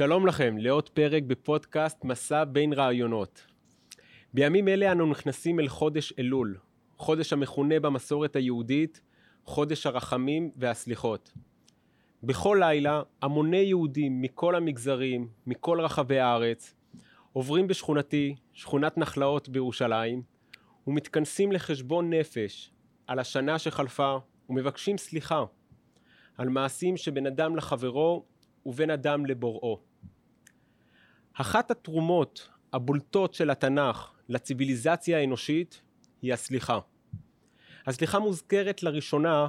שלום לכם לעוד פרק בפודקאסט מסע בין רעיונות. בימים אלה אנו נכנסים אל חודש אלול, חודש המכונה במסורת היהודית חודש הרחמים והסליחות. בכל לילה המוני יהודים מכל המגזרים, מכל רחבי הארץ, עוברים בשכונתי, שכונת נחלאות בירושלים, ומתכנסים לחשבון נפש על השנה שחלפה ומבקשים סליחה על מעשים שבין אדם לחברו ובין אדם לבוראו. אחת התרומות הבולטות של התנ"ך לציוויליזציה האנושית היא הסליחה. הסליחה מוזכרת לראשונה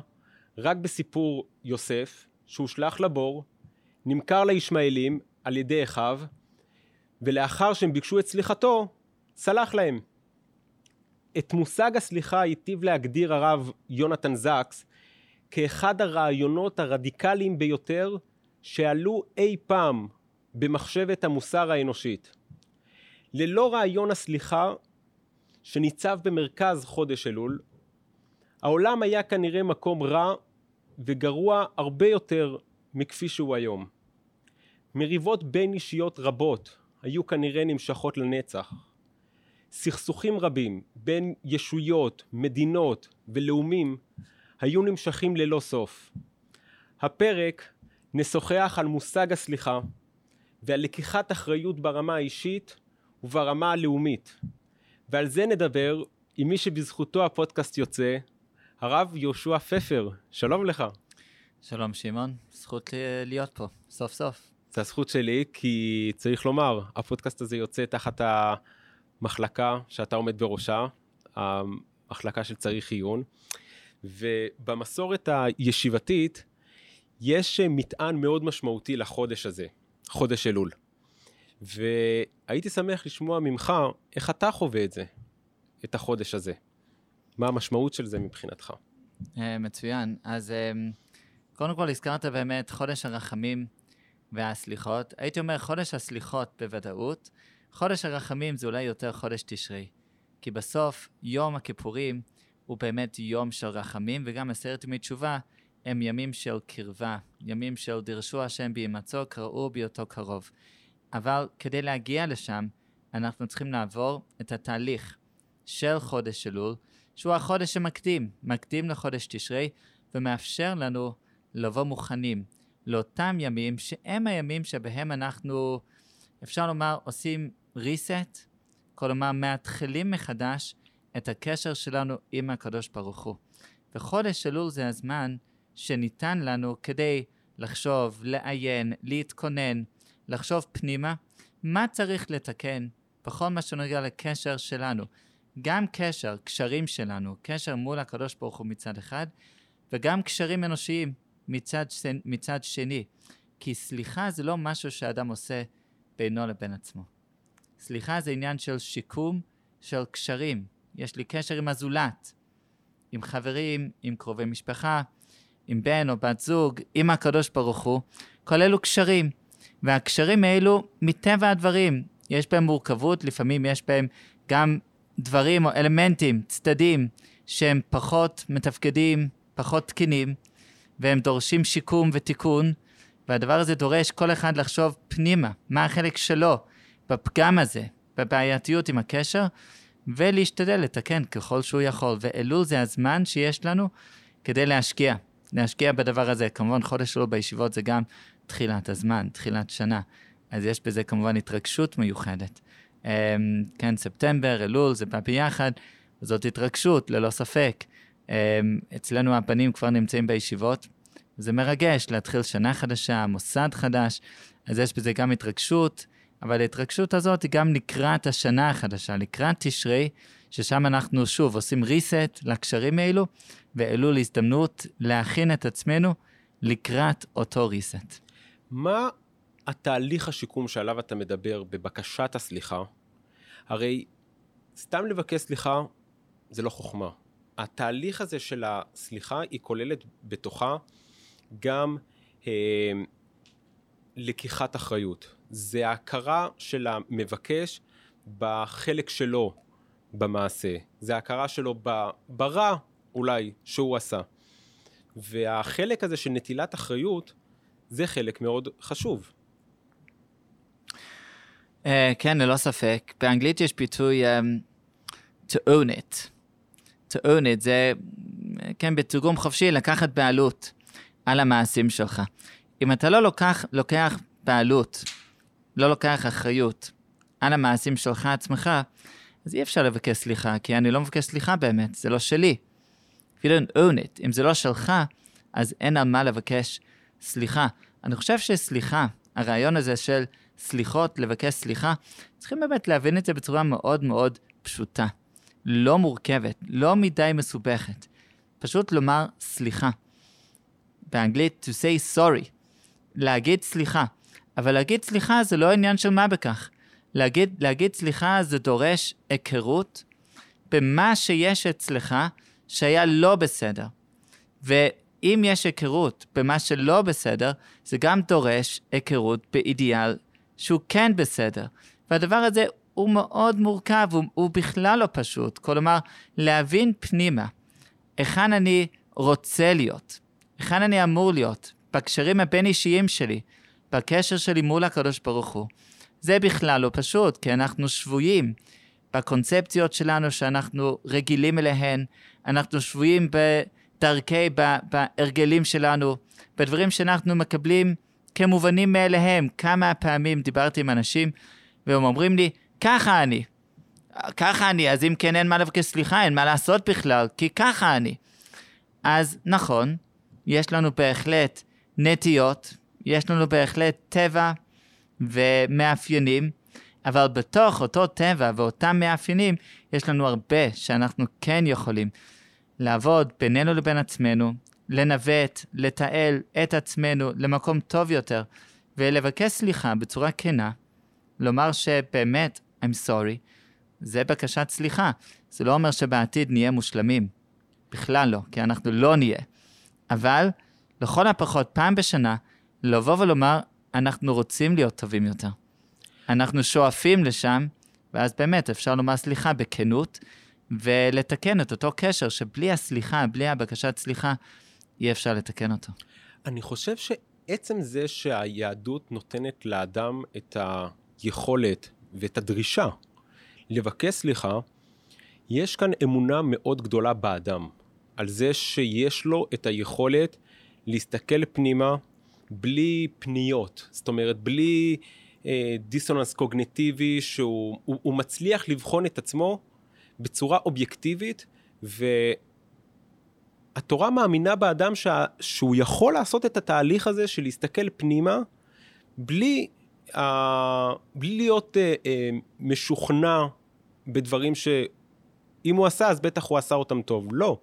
רק בסיפור יוסף, שהושלך לבור, נמכר לישמעאלים על ידי אחיו, ולאחר שהם ביקשו את סליחתו, סלח להם. את מושג הסליחה היטיב להגדיר הרב יונתן זקס כאחד הרעיונות הרדיקליים ביותר שעלו אי פעם במחשבת המוסר האנושית. ללא רעיון הסליחה שניצב במרכז חודש אלול, העולם היה כנראה מקום רע וגרוע הרבה יותר מכפי שהוא היום. מריבות בין אישיות רבות היו כנראה נמשכות לנצח. סכסוכים רבים בין ישויות, מדינות ולאומים היו נמשכים ללא סוף. הפרק נשוחח על מושג הסליחה ועל לקיחת אחריות ברמה האישית וברמה הלאומית. ועל זה נדבר עם מי שבזכותו הפודקאסט יוצא, הרב יהושע פפר. שלום לך. שלום שמעון, זכות להיות פה, סוף סוף. זה הזכות שלי, כי צריך לומר, הפודקאסט הזה יוצא תחת המחלקה שאתה עומד בראשה, המחלקה של צריך עיון, ובמסורת הישיבתית יש מטען מאוד משמעותי לחודש הזה, חודש אלול. והייתי שמח לשמוע ממך איך אתה חווה את זה, את החודש הזה. מה המשמעות של זה מבחינתך? אה, מצוין. אז אה, קודם כל הזכרת באמת חודש הרחמים והסליחות. הייתי אומר חודש הסליחות בוודאות. חודש הרחמים זה אולי יותר חודש תשרי. כי בסוף יום הכיפורים הוא באמת יום של רחמים, וגם עשרת ימי תשובה הם ימים של קרבה, ימים של דרשו השם בהימצאו, קראו בהיותו קרוב. אבל כדי להגיע לשם, אנחנו צריכים לעבור את התהליך של חודש אלול, שהוא החודש המקדים, מקדים לחודש תשרי, ומאפשר לנו לבוא מוכנים לאותם ימים שהם הימים שבהם אנחנו, אפשר לומר, עושים reset, כלומר מתחילים מחדש את הקשר שלנו עם הקדוש ברוך הוא. וחודש אלול זה הזמן שניתן לנו כדי לחשוב, לעיין, להתכונן, לחשוב פנימה, מה צריך לתקן בכל מה שנוגע לקשר שלנו. גם קשר, קשרים שלנו, קשר מול הקדוש ברוך הוא מצד אחד, וגם קשרים אנושיים מצד, מצד שני. כי סליחה זה לא משהו שאדם עושה בינו לבין עצמו. סליחה זה עניין של שיקום של קשרים. יש לי קשר עם הזולת, עם חברים, עם קרובי משפחה, עם בן או בת זוג, עם הקדוש ברוך הוא, כל אלו קשרים. והקשרים האלו, מטבע הדברים, יש בהם מורכבות, לפעמים יש בהם גם דברים או אלמנטים, צדדים, שהם פחות מתפקדים, פחות תקינים, והם דורשים שיקום ותיקון, והדבר הזה דורש כל אחד לחשוב פנימה, מה החלק שלו בפגם הזה, בבעייתיות עם הקשר, ולהשתדל לתקן ככל שהוא יכול. ואלול זה הזמן שיש לנו כדי להשקיע, להשקיע בדבר הזה. כמובן, חודש שלו בישיבות זה גם תחילת הזמן, תחילת שנה. אז יש בזה כמובן התרגשות מיוחדת. Um, כן, ספטמבר, אלול, זה בא ביחד, זאת התרגשות, ללא ספק. Um, אצלנו הבנים כבר נמצאים בישיבות, זה מרגש להתחיל שנה חדשה, מוסד חדש, אז יש בזה גם התרגשות, אבל ההתרגשות הזאת היא גם לקראת השנה החדשה, לקראת תשרי, ששם אנחנו שוב עושים reset לקשרים האלו, ואלול הזדמנות להכין את עצמנו לקראת אותו reset. מה התהליך השיקום שעליו אתה מדבר בבקשת הסליחה? הרי סתם לבקש סליחה זה לא חוכמה. התהליך הזה של הסליחה היא כוללת בתוכה גם אה, לקיחת אחריות. זה ההכרה של המבקש בחלק שלו במעשה. זה ההכרה שלו ברע אולי שהוא עשה. והחלק הזה של נטילת אחריות זה חלק מאוד חשוב. Uh, כן, ללא ספק. באנגלית יש ביטוי um, to own it. to own it זה, כן, בתרגום חופשי, לקחת בעלות על המעשים שלך. אם אתה לא לוקח, לוקח בעלות, לא לוקח אחריות על המעשים שלך עצמך, אז אי אפשר לבקש סליחה, כי אני לא מבקש סליחה באמת, זה לא שלי. If you don't own it, אם זה לא שלך, אז אין על מה לבקש סליחה. אני חושב שסליחה, הרעיון הזה של סליחות, לבקש סליחה, צריכים באמת להבין את זה בצורה מאוד מאוד פשוטה. לא מורכבת, לא מדי מסובכת. פשוט לומר סליחה. באנגלית to say sorry, להגיד סליחה. אבל להגיד סליחה זה לא עניין של מה בכך. להגיד, להגיד סליחה זה דורש היכרות במה שיש אצלך שהיה לא בסדר. ואם יש היכרות במה שלא בסדר, זה גם דורש היכרות באידיאל שהוא כן בסדר. והדבר הזה הוא מאוד מורכב, הוא, הוא בכלל לא פשוט. כלומר, להבין פנימה היכן אני רוצה להיות, היכן אני אמור להיות, בקשרים הבין-אישיים שלי, בקשר שלי מול הקדוש ברוך הוא. זה בכלל לא פשוט, כי אנחנו שבויים בקונספציות שלנו שאנחנו רגילים אליהן, אנחנו שבויים בדרכי, בהרגלים שלנו, בדברים שאנחנו מקבלים כמובנים מאליהם. כמה פעמים דיברתי עם אנשים והם אומרים לי, ככה אני. ככה אני, אז אם כן אין מה לבקש סליחה, אין מה לעשות בכלל, כי ככה אני. אז נכון, יש לנו בהחלט נטיות, יש לנו בהחלט טבע ומאפיינים, אבל בתוך אותו טבע ואותם מאפיינים, יש לנו הרבה שאנחנו כן יכולים לעבוד בינינו לבין עצמנו, לנווט, לתעל את עצמנו למקום טוב יותר, ולבקש סליחה בצורה כנה, לומר שבאמת, I'm sorry, זה בקשת סליחה. זה לא אומר שבעתיד נהיה מושלמים. בכלל לא, כי אנחנו לא נהיה. אבל לכל הפחות פעם בשנה, לבוא ולומר, אנחנו רוצים להיות טובים יותר. אנחנו שואפים לשם, ואז באמת אפשר לומר סליחה בכנות, ולתקן את אותו קשר שבלי הסליחה, בלי הבקשת סליחה, אי אפשר לתקן אותו. אני חושב שעצם זה שהיהדות נותנת לאדם את היכולת ואת הדרישה לבקש סליחה, יש כאן אמונה מאוד גדולה באדם, על זה שיש לו את היכולת להסתכל פנימה בלי פניות, זאת אומרת, בלי אה, דיסוננס קוגניטיבי, שהוא הוא, הוא מצליח לבחון את עצמו בצורה אובייקטיבית, והתורה מאמינה באדם שה, שהוא יכול לעשות את התהליך הזה של להסתכל פנימה, בלי, אה, בלי להיות אה, אה, משוכנע בדברים שאם הוא עשה, אז בטח הוא עשה אותם טוב. לא.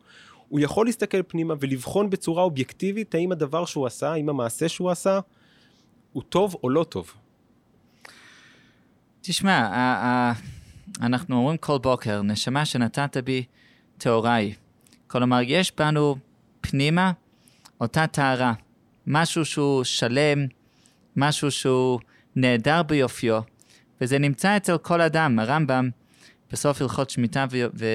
הוא יכול להסתכל פנימה ולבחון בצורה אובייקטיבית האם הדבר שהוא עשה, האם המעשה שהוא עשה, הוא טוב או לא טוב. תשמע, אנחנו אומרים כל בוקר, נשמה שנתת בי טהורה היא. כלומר, יש בנו פנימה אותה טהרה, משהו שהוא שלם, משהו שהוא נהדר ביופיו, וזה נמצא אצל כל אדם. הרמב"ם, בסוף הלכות שמיטה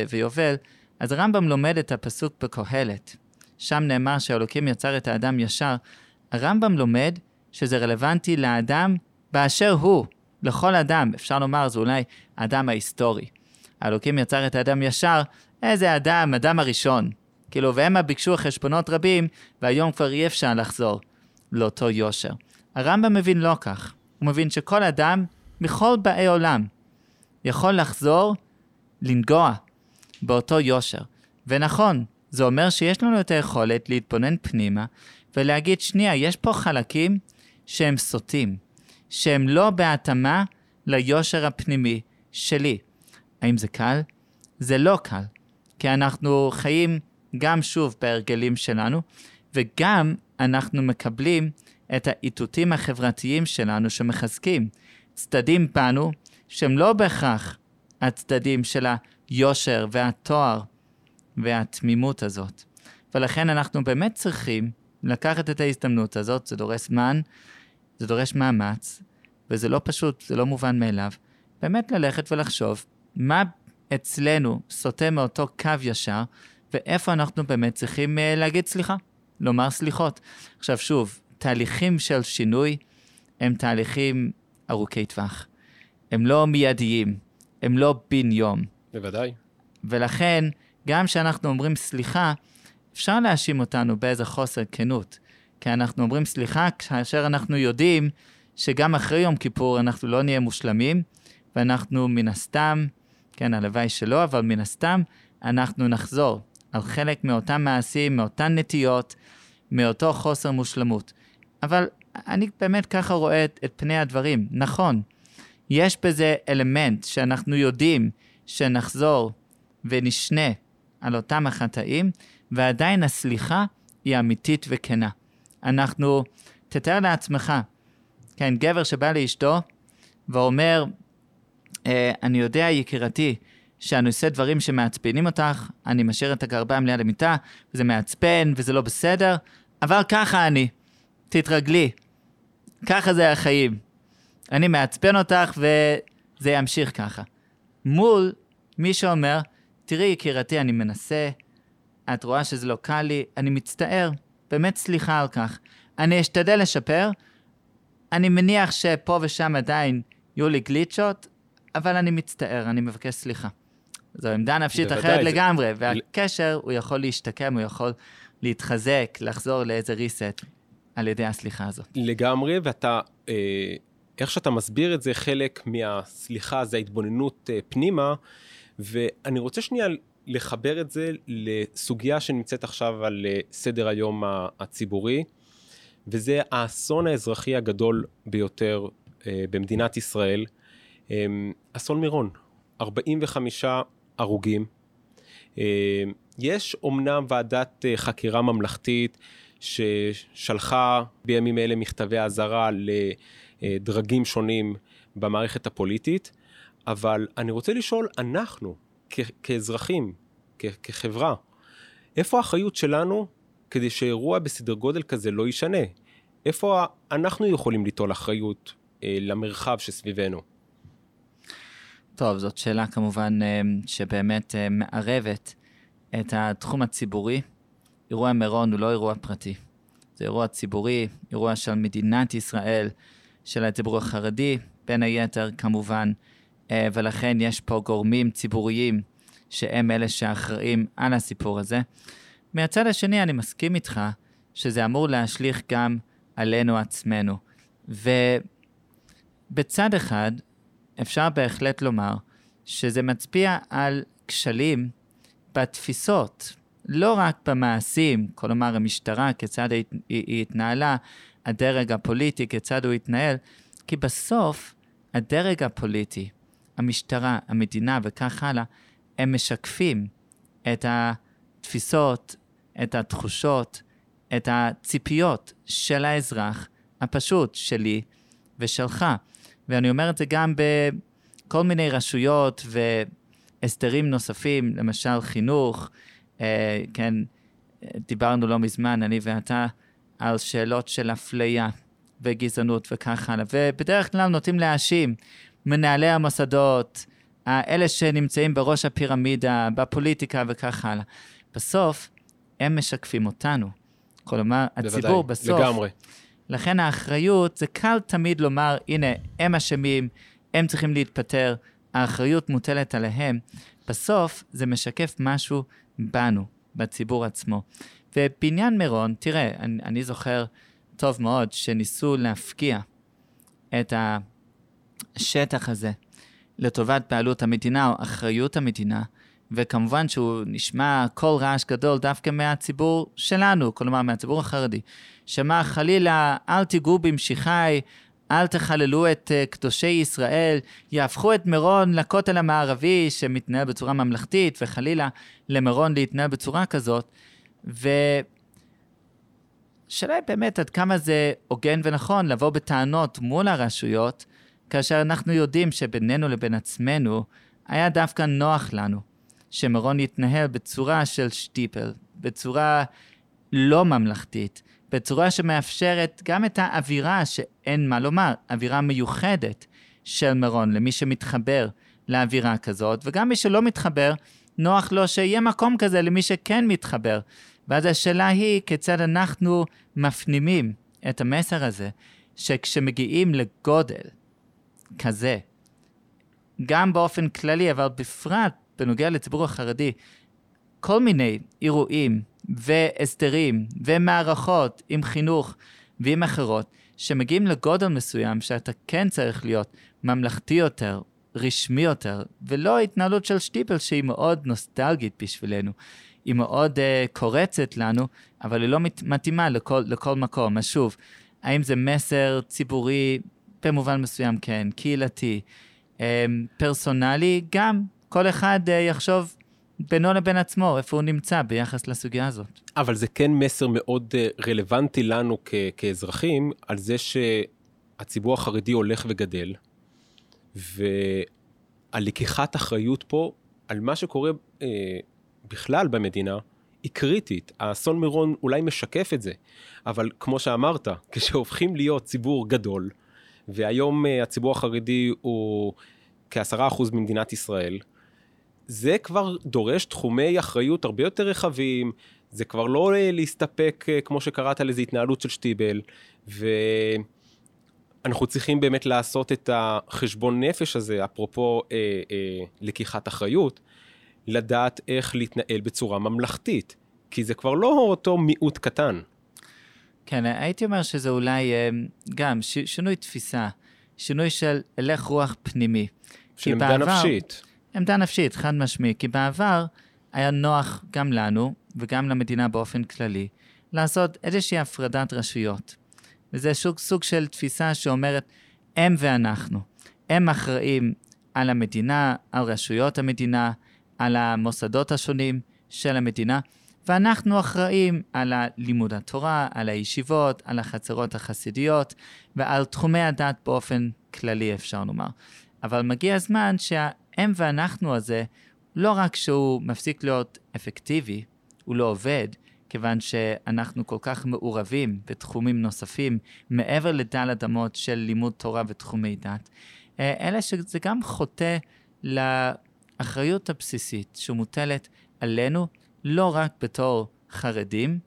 ויובל, אז הרמב"ם לומד את הפסוק בקהלת. שם נאמר שאלוקים יצר את האדם ישר. הרמב"ם לומד שזה רלוונטי לאדם באשר הוא, לכל אדם. אפשר לומר, זה אולי האדם ההיסטורי. האלוקים יצר את האדם ישר, איזה אדם, אדם הראשון. כאילו, והמה ביקשו חשבונות רבים, והיום כבר אי אפשר לחזור לאותו יושר. הרמב"ם מבין לא כך. הוא מבין שכל אדם, מכל באי עולם, יכול לחזור, לנגוע באותו יושר. ונכון, זה אומר שיש לנו את היכולת להתבונן פנימה ולהגיד, שנייה, יש פה חלקים שהם סוטים, שהם לא בהתאמה ליושר הפנימי שלי. האם זה קל? זה לא קל, כי אנחנו חיים גם שוב בהרגלים שלנו, וגם אנחנו מקבלים את האיתותים החברתיים שלנו שמחזקים צדדים בנו שהם לא בהכרח הצדדים של היושר והתואר והתמימות הזאת. ולכן אנחנו באמת צריכים לקחת את ההזדמנות הזאת, זה דורש זמן, זה דורש מאמץ, וזה לא פשוט, זה לא מובן מאליו, באמת ללכת ולחשוב מה אצלנו סוטה מאותו קו ישר, ואיפה אנחנו באמת צריכים uh, להגיד סליחה, לומר סליחות. עכשיו שוב, תהליכים של שינוי הם תהליכים ארוכי טווח. הם לא מיידיים, הם לא בן יום. בוודאי. ולכן, גם כשאנחנו אומרים סליחה, אפשר להאשים אותנו באיזה חוסר כנות. כי אנחנו אומרים סליחה כאשר אנחנו יודעים שגם אחרי יום כיפור אנחנו לא נהיה מושלמים, ואנחנו מן הסתם, כן, הלוואי שלא, אבל מן הסתם, אנחנו נחזור על חלק מאותם מעשים, מאותן נטיות, מאותו חוסר מושלמות. אבל אני באמת ככה רואה את, את פני הדברים. נכון, יש בזה אלמנט שאנחנו יודעים שנחזור ונשנה על אותם החטאים, ועדיין הסליחה היא אמיתית וכנה. אנחנו, תתאר לעצמך, כן, גבר שבא לאשתו ואומר, אה, אני יודע, יקירתי, שאני עושה דברים שמעצבנים אותך, אני משאיר את הגרביים ליד המיטה, וזה מעצבן וזה לא בסדר, אבל ככה אני, תתרגלי. ככה זה החיים. אני מעצבן אותך וזה ימשיך ככה. מול מי שאומר, תראי יקירתי, אני מנסה, את רואה שזה לא קל לי, אני מצטער, באמת סליחה על כך. אני אשתדל לשפר, אני מניח שפה ושם עדיין יהיו לי גליצ'ות, אבל אני מצטער, אני מבקש סליחה. זו עמדה נפשית אחרת זה- לגמרי, והקשר, הוא יכול להשתקם, הוא יכול להתחזק, לחזור לאיזה reset על ידי הסליחה הזאת. לגמרי, ואתה, אה, איך שאתה מסביר את זה, חלק מהסליחה זה ההתבוננות אה, פנימה, ואני רוצה שנייה לחבר את זה לסוגיה שנמצאת עכשיו על אה, סדר היום הציבורי, וזה האסון האזרחי הגדול ביותר אה, במדינת ישראל, אה, אסון מירון. 45 הרוגים. יש אומנם ועדת חקירה ממלכתית ששלחה בימים אלה מכתבי אזהרה לדרגים שונים במערכת הפוליטית, אבל אני רוצה לשאול, אנחנו, כאזרחים, כחברה, איפה האחריות שלנו כדי שאירוע בסדר גודל כזה לא יישנה? איפה אנחנו יכולים ליטול אחריות אה, למרחב שסביבנו? טוב, זאת שאלה כמובן אה, שבאמת אה, מערבת את התחום הציבורי. אירוע מירון הוא לא אירוע פרטי. זה אירוע ציבורי, אירוע של מדינת ישראל, של הציבור החרדי, בין היתר כמובן, אה, ולכן יש פה גורמים ציבוריים שהם אלה שאחראים על הסיפור הזה. מהצד השני, אני מסכים איתך שזה אמור להשליך גם עלינו עצמנו. ובצד אחד, אפשר בהחלט לומר שזה מצביע על כשלים בתפיסות, לא רק במעשים, כלומר המשטרה, כיצד היא, היא, התנהלה, הדרג הפוליטי, כיצד הוא התנהל, כי בסוף הדרג הפוליטי, המשטרה, המדינה וכך הלאה, הם משקפים את התפיסות, את התחושות, את הציפיות של האזרח הפשוט, שלי ושלך. ואני אומר את זה גם בכל מיני רשויות והסדרים נוספים, למשל חינוך, אה, כן, דיברנו לא מזמן, אני ואתה, על שאלות של אפליה וגזענות וכך הלאה, ובדרך כלל נוטים להאשים מנהלי המוסדות, אלה שנמצאים בראש הפירמידה, בפוליטיקה וכך הלאה. בסוף, הם משקפים אותנו. כלומר, הציבור בוודאי, בסוף... לגמרי. לכן האחריות, זה קל תמיד לומר, הנה, הם אשמים, הם צריכים להתפטר, האחריות מוטלת עליהם. בסוף זה משקף משהו בנו, בציבור עצמו. ובעניין מירון, תראה, אני, אני זוכר טוב מאוד שניסו להפקיע את השטח הזה לטובת בעלות המדינה או אחריות המדינה, וכמובן שהוא נשמע קול רעש גדול דווקא מהציבור שלנו, כלומר מהציבור החרדי. שמע חלילה, אל תיגעו במשיחי, אל תחללו את uh, קדושי ישראל, יהפכו את מירון לכותל המערבי שמתנהל בצורה ממלכתית, וחלילה למירון להתנהל בצורה כזאת. והשאלה היא באמת עד כמה זה הוגן ונכון לבוא בטענות מול הרשויות, כאשר אנחנו יודעים שבינינו לבין עצמנו היה דווקא נוח לנו שמירון יתנהל בצורה של שטיפל, בצורה לא ממלכתית, בצורה שמאפשרת גם את האווירה שאין מה לומר, אווירה מיוחדת של מירון, למי שמתחבר לאווירה כזאת, וגם מי שלא מתחבר, נוח לו שיהיה מקום כזה למי שכן מתחבר. ואז השאלה היא כיצד אנחנו מפנימים את המסר הזה, שכשמגיעים לגודל כזה, גם באופן כללי, אבל בפרט בנוגע לציבור החרדי, כל מיני אירועים והסדרים ומערכות עם חינוך ועם אחרות, שמגיעים לגודל מסוים שאתה כן צריך להיות ממלכתי יותר, רשמי יותר, ולא התנהלות של שטיפל שהיא מאוד נוסטלגית בשבילנו. היא מאוד uh, קורצת לנו, אבל היא לא מת, מתאימה לכל, לכל מקום. אז שוב, האם זה מסר ציבורי? במובן מסוים כן, קהילתי, um, פרסונלי, גם. כל אחד uh, יחשוב בינו לבין עצמו, איפה הוא נמצא ביחס לסוגיה הזאת. אבל זה כן מסר מאוד uh, רלוונטי לנו כ- כאזרחים, על זה שהציבור החרדי הולך וגדל, והלקיחת אחריות פה על מה שקורה uh, בכלל במדינה, היא קריטית. האסון מירון אולי משקף את זה, אבל כמו שאמרת, כשהופכים להיות ציבור גדול, והיום uh, הציבור החרדי הוא כעשרה אחוז ממדינת ישראל, זה כבר דורש תחומי אחריות הרבה יותר רחבים, זה כבר לא להסתפק, uh, כמו שקראת לזה, התנהלות של שטיבל, ואנחנו צריכים באמת לעשות את החשבון נפש הזה, אפרופו אה, אה, לקיחת אחריות, לדעת איך להתנהל בצורה ממלכתית, כי זה כבר לא אותו מיעוט קטן. כן, הייתי אומר שזה אולי אה, גם ש, שינוי תפיסה, שינוי של הלך רוח פנימי. של עמדה בעבר, נפשית. עמדה נפשית, חד משמעי. כי בעבר היה נוח גם לנו וגם למדינה באופן כללי לעשות איזושהי הפרדת רשויות. וזה סוג, סוג של תפיסה שאומרת, הם ואנחנו. הם אחראים על המדינה, על רשויות המדינה, על המוסדות השונים של המדינה, ואנחנו אחראים על לימוד התורה, על הישיבות, על החצרות החסידיות ועל תחומי הדת באופן כללי, אפשר לומר. אבל מגיע הזמן שההם ואנחנו הזה, לא רק שהוא מפסיק להיות אפקטיבי, הוא לא עובד, כיוון שאנחנו כל כך מעורבים בתחומים נוספים, מעבר לדל אדמות של לימוד תורה ותחומי דת, אה, אלא שזה גם חוטא האחריות הבסיסית שמוטלת עלינו, לא רק בתור חרדים,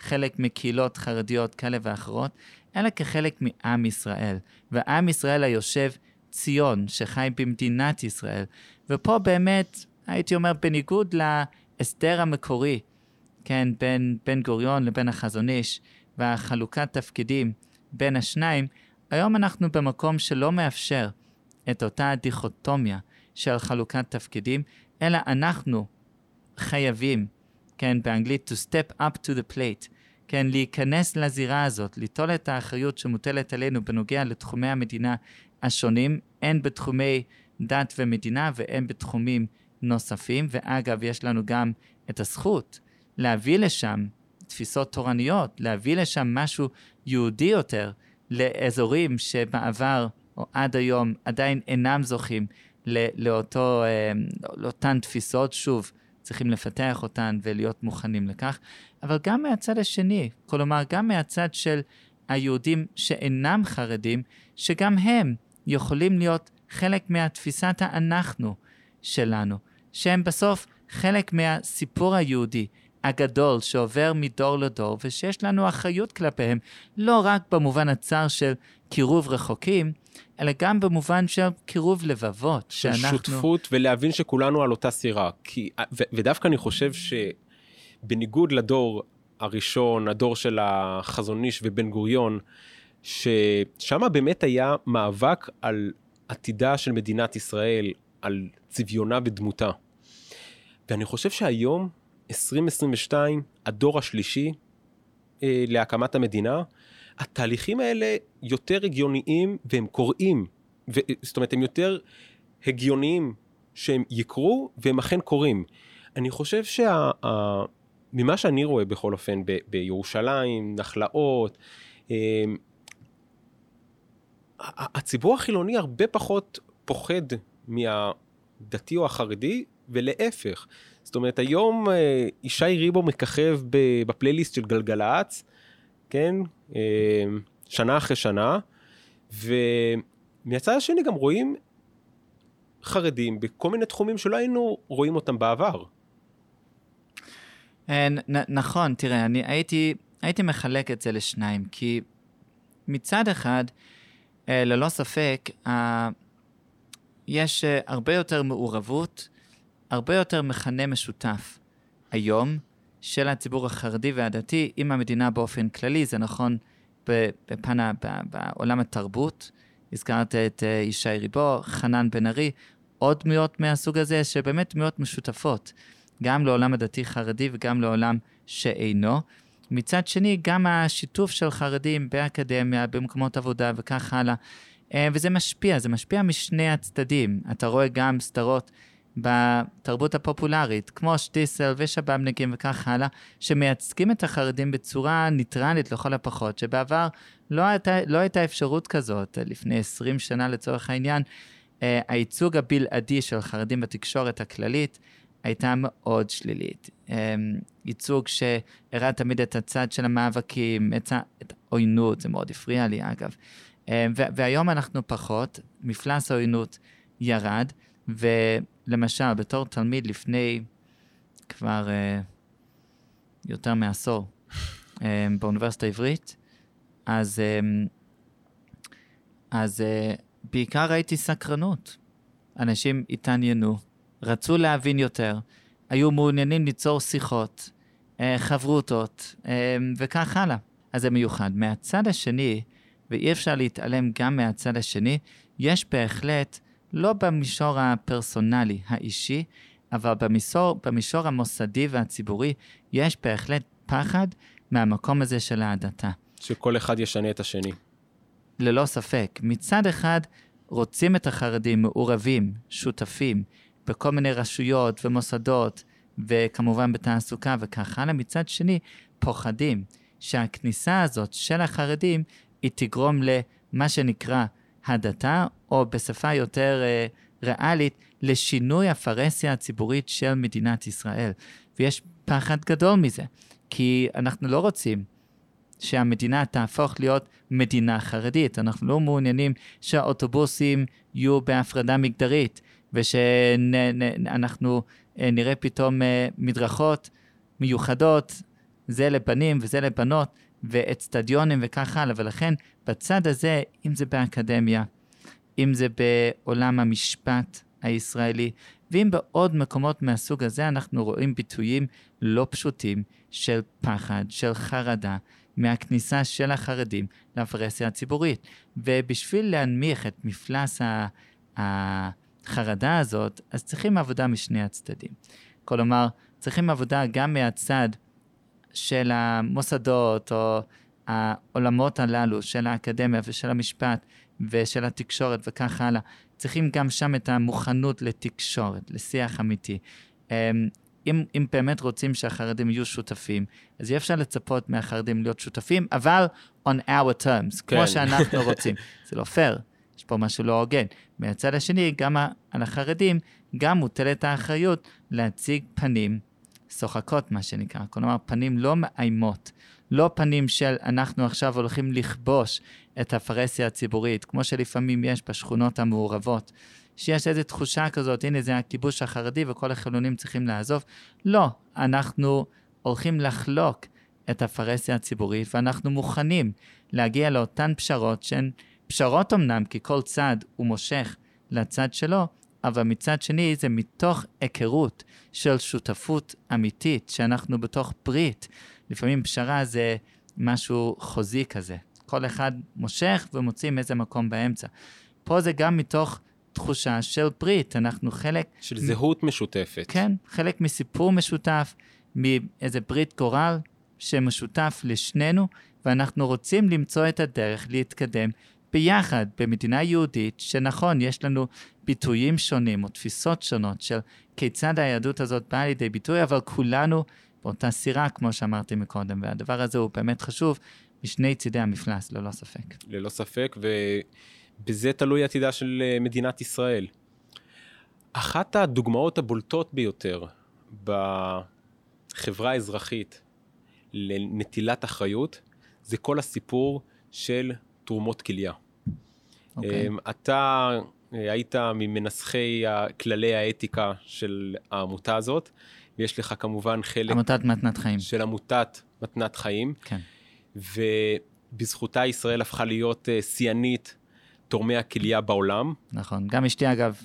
חלק מקהילות חרדיות כאלה ואחרות, אלא כחלק מעם ישראל. ועם ישראל היושב ציון, שחי במדינת ישראל. ופה באמת, הייתי אומר, בניגוד להסדר המקורי, כן, בין בן גוריון לבין החזון איש, והחלוקת תפקידים בין השניים, היום אנחנו במקום שלא מאפשר את אותה דיכוטומיה של חלוקת תפקידים, אלא אנחנו חייבים, כן, באנגלית to step up to the plate, כן, להיכנס לזירה הזאת, ליטול את האחריות שמוטלת עלינו בנוגע לתחומי המדינה השונים, הן בתחומי דת ומדינה והן בתחומים נוספים, ואגב, יש לנו גם את הזכות להביא לשם תפיסות תורניות, להביא לשם משהו יהודי יותר לאזורים שבעבר או עד היום עדיין אינם זוכים לאותו, אה, לאותן תפיסות, שוב, צריכים לפתח אותן ולהיות מוכנים לכך, אבל גם מהצד השני, כלומר, גם מהצד של היהודים שאינם חרדים, שגם הם יכולים להיות חלק מהתפיסת האנחנו שלנו, שהם בסוף חלק מהסיפור היהודי הגדול שעובר מדור לדור, ושיש לנו אחריות כלפיהם, לא רק במובן הצר של קירוב רחוקים, אלא גם במובן של קירוב לבבות, שאנחנו... שותפות ולהבין שכולנו על אותה סירה. כי, ו, ודווקא אני חושב שבניגוד לדור הראשון, הדור של החזון איש ובן גוריון, ששם באמת היה מאבק על עתידה של מדינת ישראל, על צביונה ודמותה. ואני חושב שהיום, 2022, הדור השלישי אה, להקמת המדינה, התהליכים האלה יותר הגיוניים והם קורים. ו, זאת אומרת, הם יותר הגיוניים שהם יקרו והם אכן קורים. אני חושב שה... ממה שאני רואה בכל אופן ב, בירושלים, נחלאות, אה, הציבור החילוני הרבה פחות פוחד מהדתי או החרדי, ולהפך. זאת אומרת, היום אה, ישי ריבו מככב בפלייליסט של גלגלצ, כן? אה, שנה אחרי שנה, ומהצד השני גם רואים חרדים בכל מיני תחומים שלא היינו רואים אותם בעבר. אה, נכון, תראה, אני הייתי, הייתי מחלק את זה לשניים, כי מצד אחד, ללא ספק, יש הרבה יותר מעורבות, הרבה יותר מכנה משותף היום של הציבור החרדי והדתי עם המדינה באופן כללי, זה נכון בפן, בעולם התרבות. הזכרת את uh, ישי ריבו, חנן בן ארי, עוד דמויות מהסוג הזה, שבאמת דמויות משותפות, גם לעולם הדתי-חרדי וגם לעולם שאינו. מצד שני, גם השיתוף של חרדים באקדמיה, במקומות עבודה וכך הלאה, אה, וזה משפיע, זה משפיע משני הצדדים. אתה רואה גם סדרות בתרבות הפופולרית, כמו שטיסל ושבאבניקים וכך הלאה, שמייצגים את החרדים בצורה ניטרלית לכל הפחות, שבעבר לא הייתה, לא הייתה אפשרות כזאת, לפני 20 שנה לצורך העניין, אה, הייצוג הבלעדי של חרדים בתקשורת הכללית הייתה מאוד שלילית. אה, ייצוג שהראה תמיד את הצד של המאבקים, את העוינות, זה מאוד הפריע לי אגב. אה, והיום אנחנו פחות, מפלס העוינות ירד, ולמשל, בתור תלמיד לפני כבר יותר מעשור באוניברסיטה העברית, אז, אז בעיקר ראיתי סקרנות. אנשים התעניינו, רצו להבין יותר, היו מעוניינים ליצור שיחות, אה, חברותות, אה, וכך הלאה. אז זה מיוחד. מהצד השני, ואי אפשר להתעלם גם מהצד השני, יש בהחלט, לא במישור הפרסונלי, האישי, אבל במישור, במישור המוסדי והציבורי, יש בהחלט פחד מהמקום הזה של ההדתה. שכל אחד ישנה את השני. ללא ספק. מצד אחד, רוצים את החרדים מעורבים, שותפים, בכל מיני רשויות ומוסדות, וכמובן בתעסוקה וכך הלאה. מצד שני, פוחדים שהכניסה הזאת של החרדים, היא תגרום למה שנקרא הדתה, או בשפה יותר uh, ריאלית, לשינוי הפרהסיה הציבורית של מדינת ישראל. ויש פחד גדול מזה, כי אנחנו לא רוצים שהמדינה תהפוך להיות מדינה חרדית. אנחנו לא מעוניינים שהאוטובוסים יהיו בהפרדה מגדרית, ושאנחנו אה, נראה פתאום אה, מדרכות מיוחדות, זה לבנים וזה לבנות, ואצטדיונים וכך הלאה. ולכן, בצד הזה, אם זה באקדמיה, אם זה בעולם המשפט הישראלי, ואם בעוד מקומות מהסוג הזה אנחנו רואים ביטויים לא פשוטים של פחד, של חרדה, מהכניסה של החרדים לפרהסיה הציבורית. ובשביל להנמיך את מפלס החרדה הזאת, אז צריכים עבודה משני הצדדים. כלומר, צריכים עבודה גם מהצד של המוסדות או העולמות הללו, של האקדמיה ושל המשפט ושל התקשורת וכך הלאה. צריכים גם שם את המוכנות לתקשורת, לשיח אמיתי. אמ, אם, אם באמת רוצים שהחרדים יהיו שותפים, אז אי אפשר לצפות מהחרדים להיות שותפים, אבל on our terms, כן. כמו שאנחנו רוצים. זה לא פייר, יש פה משהו לא הוגן. מהצד השני, גם על החרדים, גם מוטלת האחריות להציג פנים שוחקות, מה שנקרא. כלומר, פנים לא מאיימות, לא פנים של אנחנו עכשיו הולכים לכבוש את הפרהסיה הציבורית, כמו שלפעמים יש בשכונות המעורבות. שיש איזו תחושה כזאת, הנה זה הכיבוש החרדי וכל החילונים צריכים לעזוב. לא, אנחנו הולכים לחלוק את הפרהסיה הציבורית, ואנחנו מוכנים להגיע לאותן פשרות שהן פשרות אמנם, כי כל צד הוא מושך לצד שלו, אבל מצד שני זה מתוך היכרות של שותפות אמיתית, שאנחנו בתוך ברית. לפעמים פשרה זה משהו חוזי כזה. כל אחד מושך ומוציא מאיזה מקום באמצע. פה זה גם מתוך תחושה של ברית, אנחנו חלק... של מ... זהות משותפת. כן, חלק מסיפור משותף, מאיזה ברית גורל שמשותף לשנינו, ואנחנו רוצים למצוא את הדרך להתקדם ביחד במדינה יהודית, שנכון, יש לנו ביטויים שונים או תפיסות שונות של כיצד היהדות הזאת באה לידי ביטוי, אבל כולנו באותה סירה, כמו שאמרתי מקודם, והדבר הזה הוא באמת חשוב משני צידי המפלס, ללא ספק. ללא ספק, ו... בזה תלוי עתידה של אה, מדינת ישראל. אחת הדוגמאות הבולטות ביותר בחברה האזרחית לנטילת אחריות זה כל הסיפור של תרומות כליה. Okay. אוקיי. אמ, אתה אה, היית ממנסחי כללי האתיקה של העמותה הזאת, ויש לך כמובן חלק... עמותת מתנת חיים. של עמותת מתנת חיים. כן. ובזכותה ישראל הפכה להיות אה, שיאנית תורמי הכליה בעולם. נכון. גם אשתי, אגב,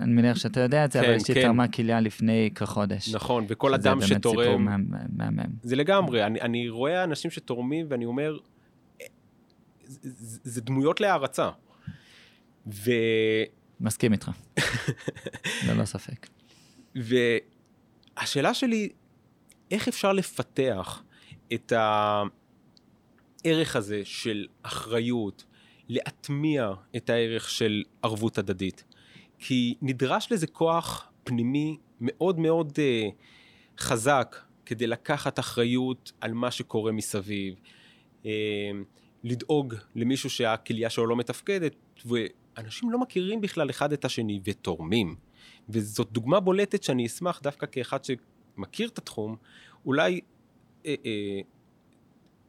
אני מניח שאתה יודע את זה, כן, אבל אשתי כן. תרמה כליה לפני כחודש. נכון, וכל שזה אדם באמת סיפור שתורם... מה- מהמם. זה לגמרי, אני, אני רואה אנשים שתורמים ואני אומר, "אה, זה, זה, זה דמויות להערצה. ו, מסכים איתך. ללא ספק. והשאלה שלי, איך אפשר לפתח את הערך הזה של אחריות, להטמיע את הערך של ערבות הדדית? כי נדרש לזה כוח פנימי מאוד מאוד uh, חזק כדי לקחת אחריות על מה שקורה מסביב, uh, לדאוג למישהו שהכליה שלו לא מתפקדת, ואנשים לא מכירים בכלל אחד את השני ותורמים. וזאת דוגמה בולטת שאני אשמח דווקא כאחד שמכיר את התחום, אולי, אה, אה,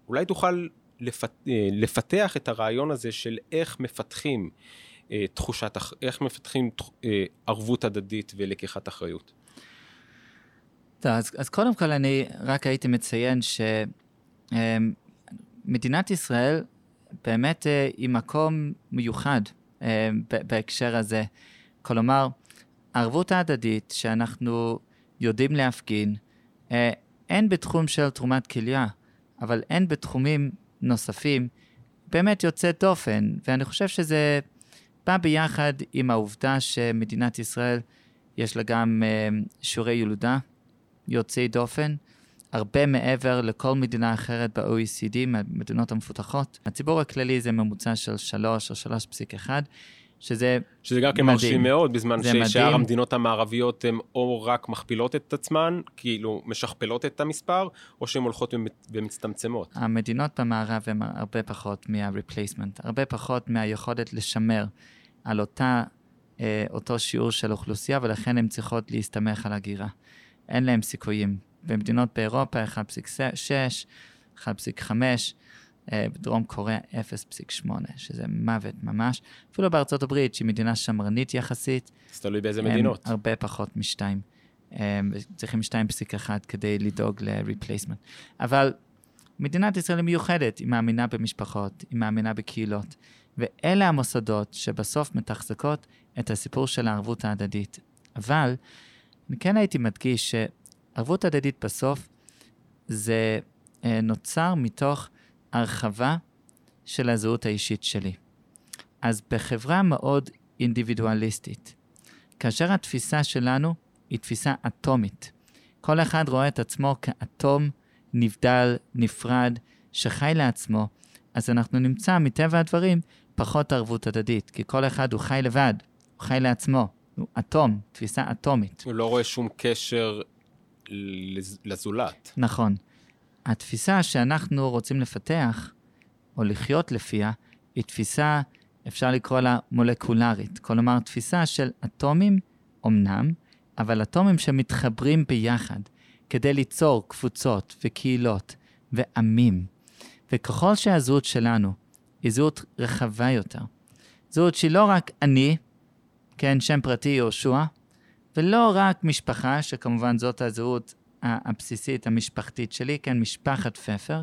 אולי תוכל לפת, אה, לפתח את הרעיון הזה של איך מפתחים אה, תחושת, איך מפתחים תח- אה, ערבות הדדית ולקיחת אחריות. טוב, אז, אז קודם כל אני רק הייתי מציין שמדינת ישראל באמת אה, היא מקום מיוחד אה, בהקשר הזה. כלומר, הערבות ההדדית שאנחנו יודעים להפגין, אה, הן בתחום של תרומת כליה, אבל הן בתחומים נוספים, באמת יוצאת דופן, ואני חושב שזה בא ביחד עם העובדה שמדינת ישראל יש לה גם אה, שיעורי ילודה יוצאי דופן, הרבה מעבר לכל מדינה אחרת ב-OECD, מהמדינות המפותחות. הציבור הכללי זה ממוצע של 3 או 3.1, שזה שזה גם כן מדהים. מרשים מאוד, בזמן ששאר מדהים. המדינות המערביות הן או רק מכפילות את עצמן, כאילו משכפלות את המספר, או שהן הולכות ומצטמצמות. המדינות במערב הן הרבה פחות מה-replacement, הרבה פחות מהיכולת לשמר על אותה, אה, אותו שיעור של אוכלוסייה, ולכן הן צריכות להסתמך על הגירה. אין להן סיכויים. במדינות באירופה 1.6, 1.5, אה, בדרום קוריאה 0.8, שזה מוות ממש. אפילו בארצות הברית, שהיא מדינה שמרנית יחסית, אז תלוי באיזה מדינות. הרבה פחות משתיים. הם צריכים 2.1 כדי לדאוג ל-replacement. אבל מדינת ישראל היא מיוחדת, היא מאמינה במשפחות, היא מאמינה בקהילות, ואלה המוסדות שבסוף מתחזקות את הסיפור של הערבות ההדדית. אבל אני כן הייתי מדגיש שערבות הדדית בסוף זה אה, נוצר מתוך הרחבה של הזהות האישית שלי. אז בחברה מאוד אינדיבידואליסטית, כאשר התפיסה שלנו היא תפיסה אטומית. כל אחד רואה את עצמו כאטום נבדל, נפרד, שחי לעצמו, אז אנחנו נמצא מטבע הדברים פחות ערבות הדדית, כי כל אחד הוא חי לבד, הוא חי לעצמו, הוא אטום, תפיסה אטומית. הוא לא רואה שום קשר לז- לזולת. נכון. התפיסה שאנחנו רוצים לפתח, או לחיות לפיה, היא תפיסה, אפשר לקרוא לה מולקולרית. כלומר, תפיסה של אטומים, אמנם, אבל אטומים שמתחברים ביחד כדי ליצור קבוצות וקהילות ועמים. וככל שהזהות שלנו היא זהות רחבה יותר, זהות שהיא לא רק אני, כן, שם פרטי יהושע, ולא רק משפחה, שכמובן זאת הזהות הבסיסית, המשפחתית שלי, כן, משפחת פפר,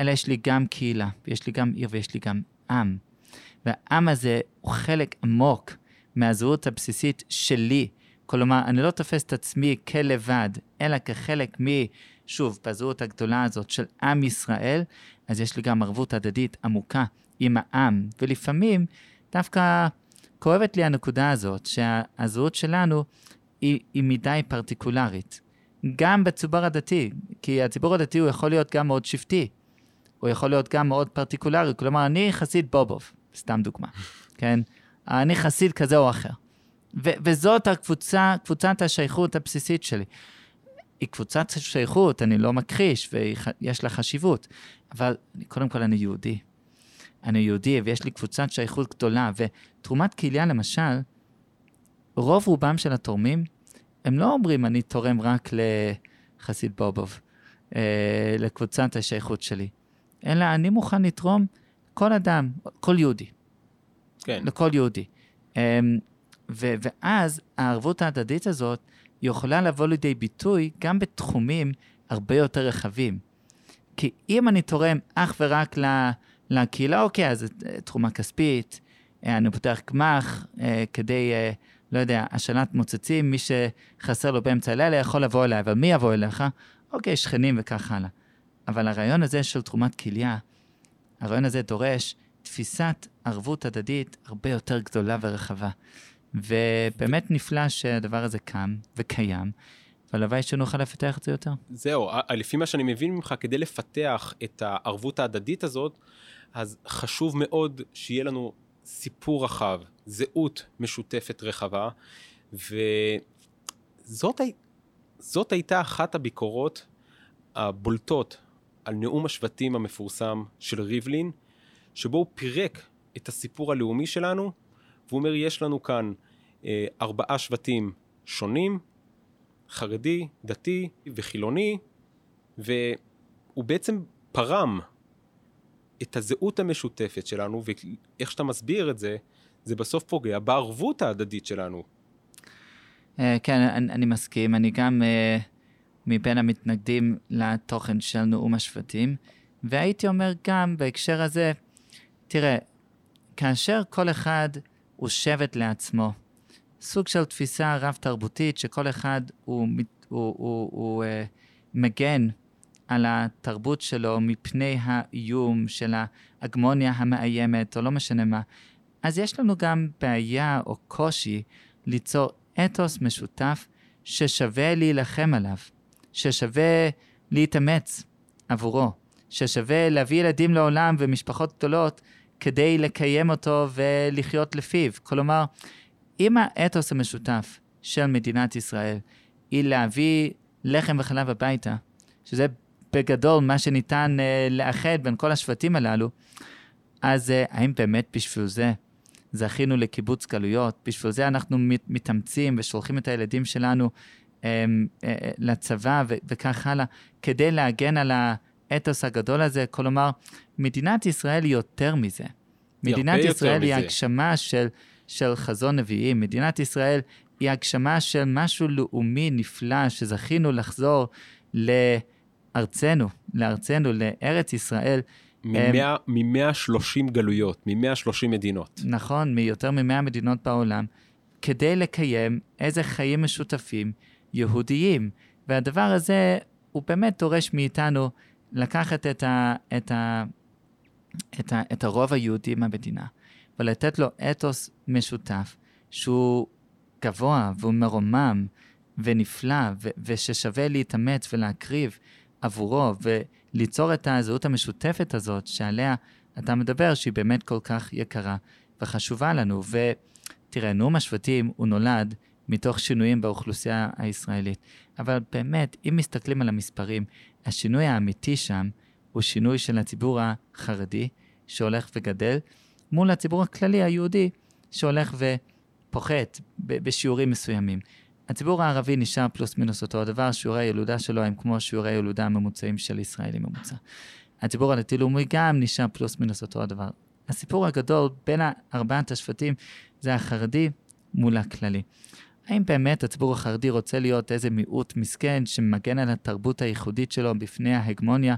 אלא יש לי גם קהילה, ויש לי גם עיר ויש לי גם עם. והעם הזה הוא חלק עמוק מהזהות הבסיסית שלי. כלומר, אני לא תופס את עצמי כלבד, אלא כחלק מ... שוב, בזהות הגדולה הזאת של עם ישראל, אז יש לי גם ערבות הדדית עמוקה עם העם. ולפעמים דווקא כואבת לי הנקודה הזאת, שהזהות שלנו היא, היא מדי פרטיקולרית. גם בציבור הדתי, כי הציבור הדתי הוא יכול להיות גם מאוד שבטי, הוא יכול להיות גם מאוד פרטיקולרי, כלומר, אני חסיד בובוב, סתם דוגמה, כן? אני חסיד כזה או אחר. ו- וזאת הקבוצה, קבוצת השייכות הבסיסית שלי. היא קבוצת שייכות, אני לא מכחיש, ויש לה חשיבות, אבל קודם כל אני יהודי. אני יהודי ויש לי קבוצת שייכות גדולה, ותרומת כליה למשל, רוב רובם של התורמים, הם לא אומרים אני תורם רק לחסיד בובוב, אה, לקבוצת השייכות שלי, אלא אני מוכן לתרום כל אדם, כל יהודי, כן. לכל יהודי. אה, ו- ואז הערבות ההדדית הזאת יכולה לבוא לידי ביטוי גם בתחומים הרבה יותר רחבים. כי אם אני תורם אך ורק ל- לקהילה, אוקיי, אז אה, תרומה כספית, אה, אני פותח גמ"ח אה, כדי, לא יודע, השנת מוצצים, מי שחסר לו באמצע הלילה יכול לבוא אליי, אבל מי יבוא אליך? אוקיי, שכנים וכך הלאה. אבל הרעיון הזה של תרומת כליה, הרעיון הזה דורש תפיסת ערבות הדדית הרבה יותר גדולה ורחבה. ובאמת נפלא שהדבר הזה קם וקיים, והלוואי שנוכל לפתח את זה יותר. זהו, לפי מה שאני מבין ממך, כדי לפתח את הערבות ההדדית הזאת, אז חשוב מאוד שיהיה לנו סיפור רחב, זהות משותפת רחבה, וזאת זאת הייתה אחת הביקורות הבולטות על נאום השבטים המפורסם של ריבלין, שבו הוא פירק את הסיפור הלאומי שלנו, והוא אומר, יש לנו כאן אה, ארבעה שבטים שונים, חרדי, דתי וחילוני, והוא בעצם פרם את הזהות המשותפת שלנו, ואיך שאתה מסביר את זה, זה בסוף פוגע בערבות ההדדית שלנו. Uh, כן, אני, אני מסכים. אני גם uh, מבין המתנגדים לתוכן של נאום השבטים, והייתי אומר גם בהקשר הזה, תראה, כאשר כל אחד הוא שבט לעצמו, סוג של תפיסה רב-תרבותית שכל אחד הוא, הוא, הוא, הוא, הוא uh, מגן על התרבות שלו מפני האיום של ההגמוניה המאיימת, או לא משנה מה, אז יש לנו גם בעיה או קושי ליצור אתוס משותף ששווה להילחם עליו, ששווה להתאמץ עבורו, ששווה להביא ילדים לעולם ומשפחות גדולות כדי לקיים אותו ולחיות לפיו. כלומר, אם האתוס המשותף של מדינת ישראל היא להביא לחם וחלב הביתה, שזה בגדול מה שניתן uh, לאחד בין כל השבטים הללו, אז uh, האם באמת בשביל זה זכינו לקיבוץ גלויות? בשביל זה אנחנו מת, מתאמצים ושולחים את הילדים שלנו um, uh, לצבא ו- וכך הלאה, כדי להגן על האתוס הגדול הזה? כלומר, מדינת ישראל היא יותר מזה. מדינת ישראל היא הגשמה של, של חזון נביאים. מדינת ישראל היא הגשמה של משהו לאומי נפלא שזכינו לחזור ל... ארצנו, לארצנו, לארץ ישראל. מ-130 גלויות, מ-130 מדינות. נכון, מיותר מ-100 מדינות בעולם, כדי לקיים איזה חיים משותפים יהודיים. והדבר הזה, הוא באמת דורש מאיתנו לקחת את, ה, את, ה, את, ה, את הרוב היהודי מהמדינה, ולתת לו אתוס משותף, שהוא גבוה והוא מרומם ונפלא, ו- וששווה להתאמץ ולהקריב. עבורו, וליצור את הזהות המשותפת הזאת שעליה אתה מדבר, שהיא באמת כל כך יקרה וחשובה לנו. ותראה, נאום השבטים הוא נולד מתוך שינויים באוכלוסייה הישראלית. אבל באמת, אם מסתכלים על המספרים, השינוי האמיתי שם הוא שינוי של הציבור החרדי, שהולך וגדל, מול הציבור הכללי היהודי, שהולך ופוחת בשיעורים מסוימים. הציבור הערבי נשאר פלוס מינוס אותו הדבר, שיעורי הילודה שלו הם כמו שיעורי הילודה הממוצעים של ישראלי ממוצע. הציבור הדתי-לאומי גם נשאר פלוס מינוס אותו הדבר. הסיפור הגדול בין ארבעת השבטים זה החרדי מול הכללי. האם באמת הציבור החרדי רוצה להיות איזה מיעוט מסכן שמגן על התרבות הייחודית שלו בפני ההגמוניה?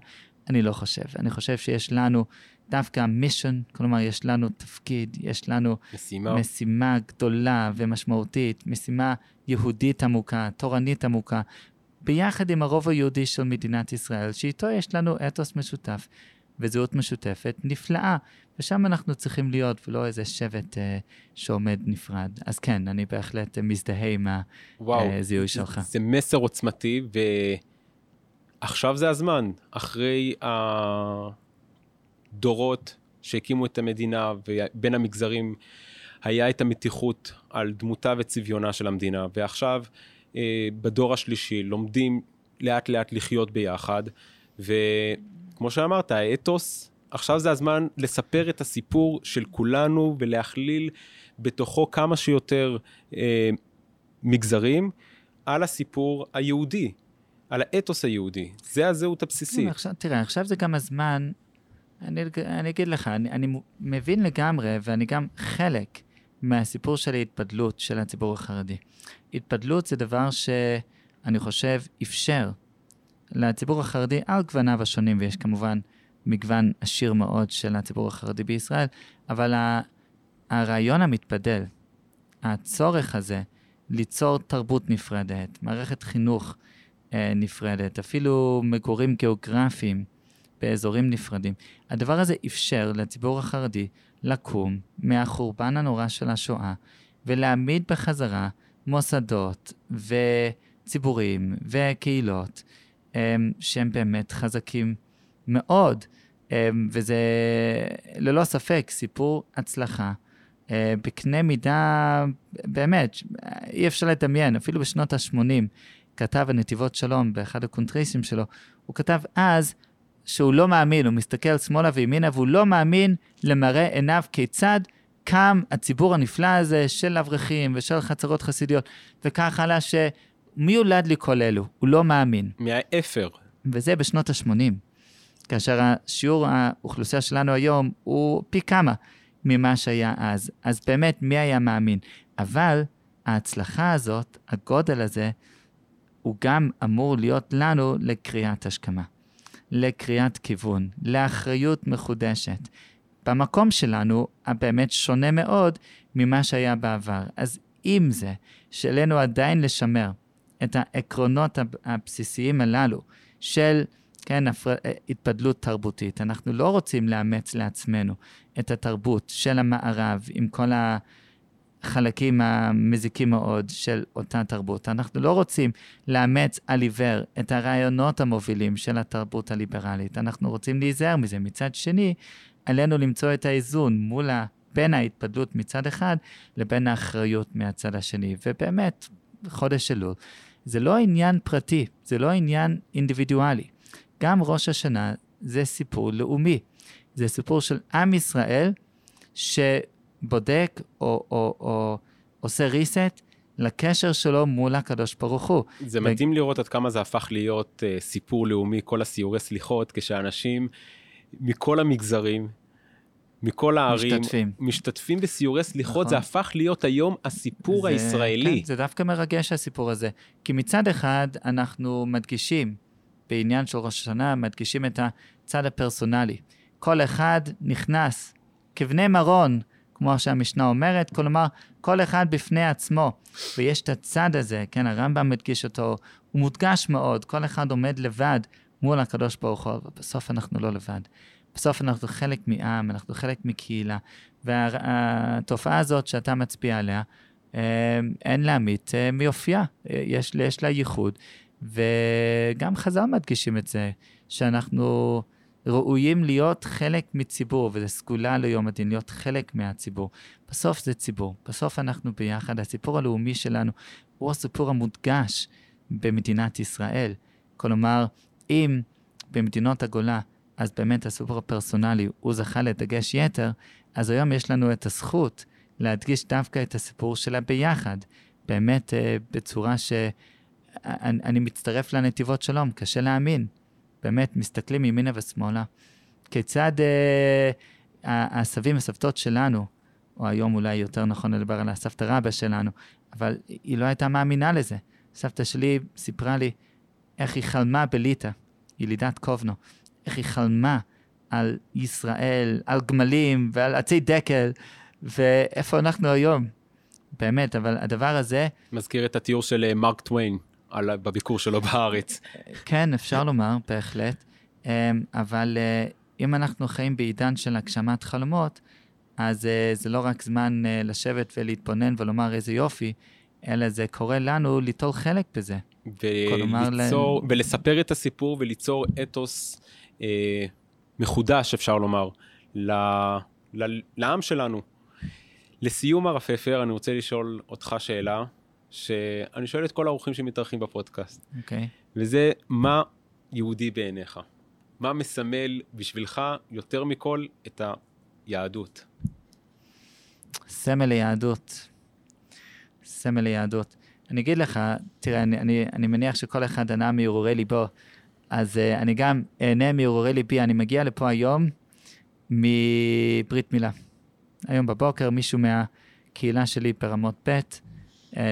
אני לא חושב. אני חושב שיש לנו דווקא מישן, כלומר יש לנו תפקיד, יש לנו משימה, משימה גדולה ומשמעותית, משימה יהודית עמוקה, תורנית עמוקה, ביחד עם הרוב היהודי של מדינת ישראל, שאיתו יש לנו אתוס משותף וזהות משותפת נפלאה, ושם אנחנו צריכים להיות, ולא איזה שבט אה, שעומד נפרד. אז כן, אני בהחלט מזדהה עם הזיהוי אה, שלך. זה מסר עוצמתי, ועכשיו זה הזמן, אחרי הדורות שהקימו את המדינה ובין המגזרים היה את המתיחות על דמותה וצביונה של המדינה, ועכשיו אה, בדור השלישי לומדים לאט לאט לחיות ביחד, וכמו שאמרת, האתוס, עכשיו זה הזמן לספר את הסיפור של כולנו ולהכליל בתוכו כמה שיותר אה, מגזרים על הסיפור היהודי, על האתוס היהודי. זה הזהות הבסיסית. כן, עכשיו, תראה, עכשיו זה גם הזמן, אני, אני אגיד לך, אני, אני מבין לגמרי, ואני גם חלק מהסיפור של ההתבדלות של הציבור החרדי. התבדלות זה דבר שאני חושב אפשר לציבור החרדי על גווניו השונים, ויש כמובן מגוון עשיר מאוד של הציבור החרדי בישראל, אבל הרעיון המתבדל, הצורך הזה ליצור תרבות נפרדת, מערכת חינוך אה, נפרדת, אפילו מגורים גיאוגרפיים באזורים נפרדים, הדבר הזה אפשר לציבור החרדי לקום מהחורבן הנורא של השואה ולהעמיד בחזרה מוסדות וציבורים וקהילות הם, שהם באמת חזקים מאוד, הם, וזה ללא ספק סיפור הצלחה. אה, בקנה מידה, באמת, אי אפשר לדמיין, אפילו בשנות ה-80, כתב הנתיבות שלום באחד הקונטרסים שלו, הוא כתב אז שהוא לא מאמין, הוא מסתכל שמאלה וימינה והוא לא מאמין למראה עיניו כיצד קם הציבור הנפלא הזה של אברכים ושל חצרות חסידיות, וכך הלאה, שמי ילד לי כל אלו? הוא לא מאמין. מהאפר. וזה בשנות ה-80, כאשר השיעור האוכלוסייה שלנו היום הוא פי כמה ממה שהיה אז. אז באמת, מי היה מאמין? אבל ההצלחה הזאת, הגודל הזה, הוא גם אמור להיות לנו לקריאת השכמה, לקריאת כיוון, לאחריות מחודשת. במקום שלנו, הבאמת שונה מאוד ממה שהיה בעבר. אז עם זה, שעלינו עדיין לשמר את העקרונות הבסיסיים הללו של, כן, הפר... התפדלות תרבותית. אנחנו לא רוצים לאמץ לעצמנו את התרבות של המערב עם כל החלקים המזיקים מאוד של אותה תרבות. אנחנו לא רוצים לאמץ על עיוור את הרעיונות המובילים של התרבות הליברלית. אנחנו רוצים להיזהר מזה. מצד שני, עלינו למצוא את האיזון מול ה... בין ההתפדלות מצד אחד לבין האחריות מהצד השני. ובאמת, חודש אלול, זה לא עניין פרטי, זה לא עניין אינדיבידואלי. גם ראש השנה זה סיפור לאומי. זה סיפור של עם ישראל שבודק או, או, או עושה reset לקשר שלו מול הקדוש ברוך הוא. זה מדהים לראות עד כמה זה הפך להיות uh, סיפור לאומי, כל הסיורי סליחות, כשאנשים מכל המגזרים, מכל הערים, משתתפים, משתתפים בסיורי סליחות, נכון. זה הפך להיות היום הסיפור זה, הישראלי. כן, זה דווקא מרגש הסיפור הזה. כי מצד אחד אנחנו מדגישים, בעניין של ראש השנה, מדגישים את הצד הפרסונלי. כל אחד נכנס כבני מרון, כמו שהמשנה אומרת, כלומר, כל אחד בפני עצמו. ויש את הצד הזה, כן, הרמב"ם מדגיש אותו, הוא מודגש מאוד, כל אחד עומד לבד מול הקדוש ברוך הוא, ובסוף אנחנו לא לבד. בסוף אנחנו חלק מעם, אנחנו חלק מקהילה, והתופעה הזאת שאתה מצביע עליה, אה, אין להמית אה, מיופייה, יש, יש לה ייחוד, וגם חז"ל מדגישים את זה, שאנחנו ראויים להיות חלק מציבור, וזו סגולה ליום הדין, להיות חלק מהציבור. בסוף זה ציבור, בסוף אנחנו ביחד. הסיפור הלאומי שלנו הוא הסיפור המודגש במדינת ישראל. כלומר, אם במדינות הגולה, אז באמת הסיפור הפרסונלי, הוא זכה לדגש יתר, אז היום יש לנו את הזכות להדגיש דווקא את הסיפור שלה ביחד. באמת אה, בצורה שאני אני מצטרף לנתיבות שלום, קשה להאמין. באמת, מסתכלים ימינה ושמאלה. כיצד אה, הסבים וסבתות שלנו, או היום אולי יותר נכון לדבר על הסבתא רבא שלנו, אבל היא לא הייתה מאמינה לזה. סבתא שלי סיפרה לי איך היא חלמה בליטא, ילידת קובנו, איך היא חלמה על ישראל, על גמלים ועל עצי דקל, ואיפה אנחנו היום. באמת, אבל הדבר הזה... מזכיר את התיאור של אה, מרק טוויין על, בביקור שלו בארץ. כן, אפשר לומר, בהחלט. אמ, אבל אה, אם אנחנו חיים בעידן של הגשמת חלומות, אז אה, זה לא רק זמן לשבת ולהתבונן ולומר איזה יופי, אלא זה קורה לנו ליטול חלק בזה. וליצור, ל... ולספר את הסיפור וליצור אתוס אה, מחודש, אפשר לומר, ל, ל, לעם שלנו. לסיום הרב פפר, אני רוצה לשאול אותך שאלה, שאני שואל את כל האורחים שמתארחים בפודקאסט. אוקיי. Okay. וזה, מה יהודי בעיניך? מה מסמל בשבילך יותר מכל את היהדות? סמל ליהדות. סמל ליהדות. אני אגיד לך, תראה, אני, אני, אני מניח שכל אחד ענה מהרהורי ליבו, אז uh, אני גם אהנה מהרהורי ליבי. אני מגיע לפה היום מברית מילה. היום בבוקר מישהו מהקהילה שלי ברמות ב'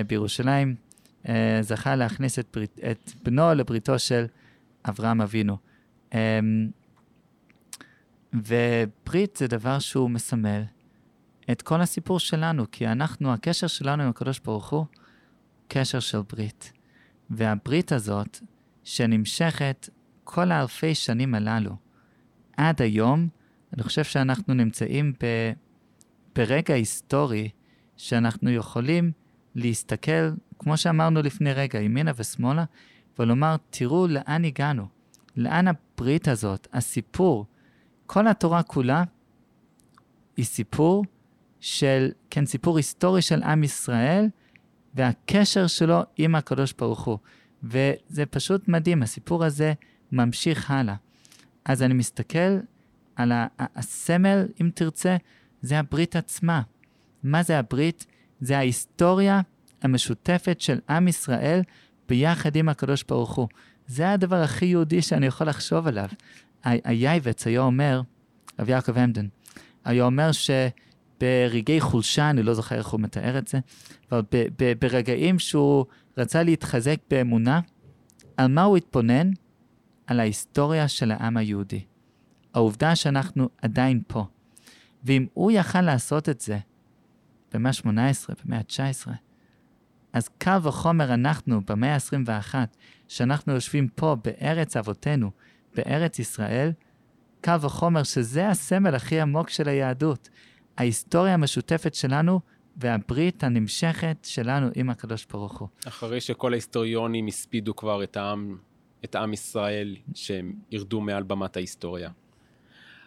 בירושלים uh, זכה להכניס את, ברית, את בנו לבריתו של אברהם אבינו. Um, וברית זה דבר שהוא מסמל את כל הסיפור שלנו, כי אנחנו, הקשר שלנו עם הקדוש ברוך הוא, קשר של ברית. והברית הזאת, שנמשכת כל האלפי שנים הללו, עד היום, אני חושב שאנחנו נמצאים ב, ברגע היסטורי שאנחנו יכולים להסתכל, כמו שאמרנו לפני רגע, ימינה ושמאלה, ולומר, תראו לאן הגענו, לאן הברית הזאת, הסיפור, כל התורה כולה היא סיפור של, כן, סיפור היסטורי של עם ישראל והקשר שלו עם הקדוש ברוך הוא. וזה פשוט מדהים, הסיפור הזה ממשיך הלאה. אז אני מסתכל על הסמל, אם תרצה, זה הברית עצמה. מה זה הברית? זה ההיסטוריה המשותפת של עם ישראל ביחד עם הקדוש ברוך הוא. זה הדבר הכי יהודי שאני יכול לחשוב עליו. היייבץ היה אומר, רב יעקב המדן, היה אומר שברגעי חולשה, אני לא זוכר איך הוא מתאר את זה, אבל ברגעים שהוא רצה להתחזק באמונה, על מה הוא התבונן? על ההיסטוריה של העם היהודי. העובדה שאנחנו עדיין פה. ואם הוא יכל לעשות את זה במאה ה-18, במאה ה-19, אז קל וחומר אנחנו, במאה ה-21, שאנחנו יושבים פה בארץ אבותינו, בארץ ישראל, קל וחומר שזה הסמל הכי עמוק של היהדות. ההיסטוריה המשותפת שלנו והברית הנמשכת שלנו עם הקדוש ברוך הוא. אחרי שכל ההיסטוריונים הספידו כבר את העם, את עם ישראל, שהם ירדו מעל במת ההיסטוריה.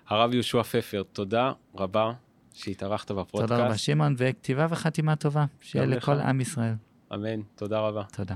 הרב יהושע פפר, תודה רבה שהתארחת בפודקאסט. תודה רבה, שמעון, וכתיבה וחתימה טובה, שיהיה לכל עם ישראל. אמן, תודה רבה. תודה.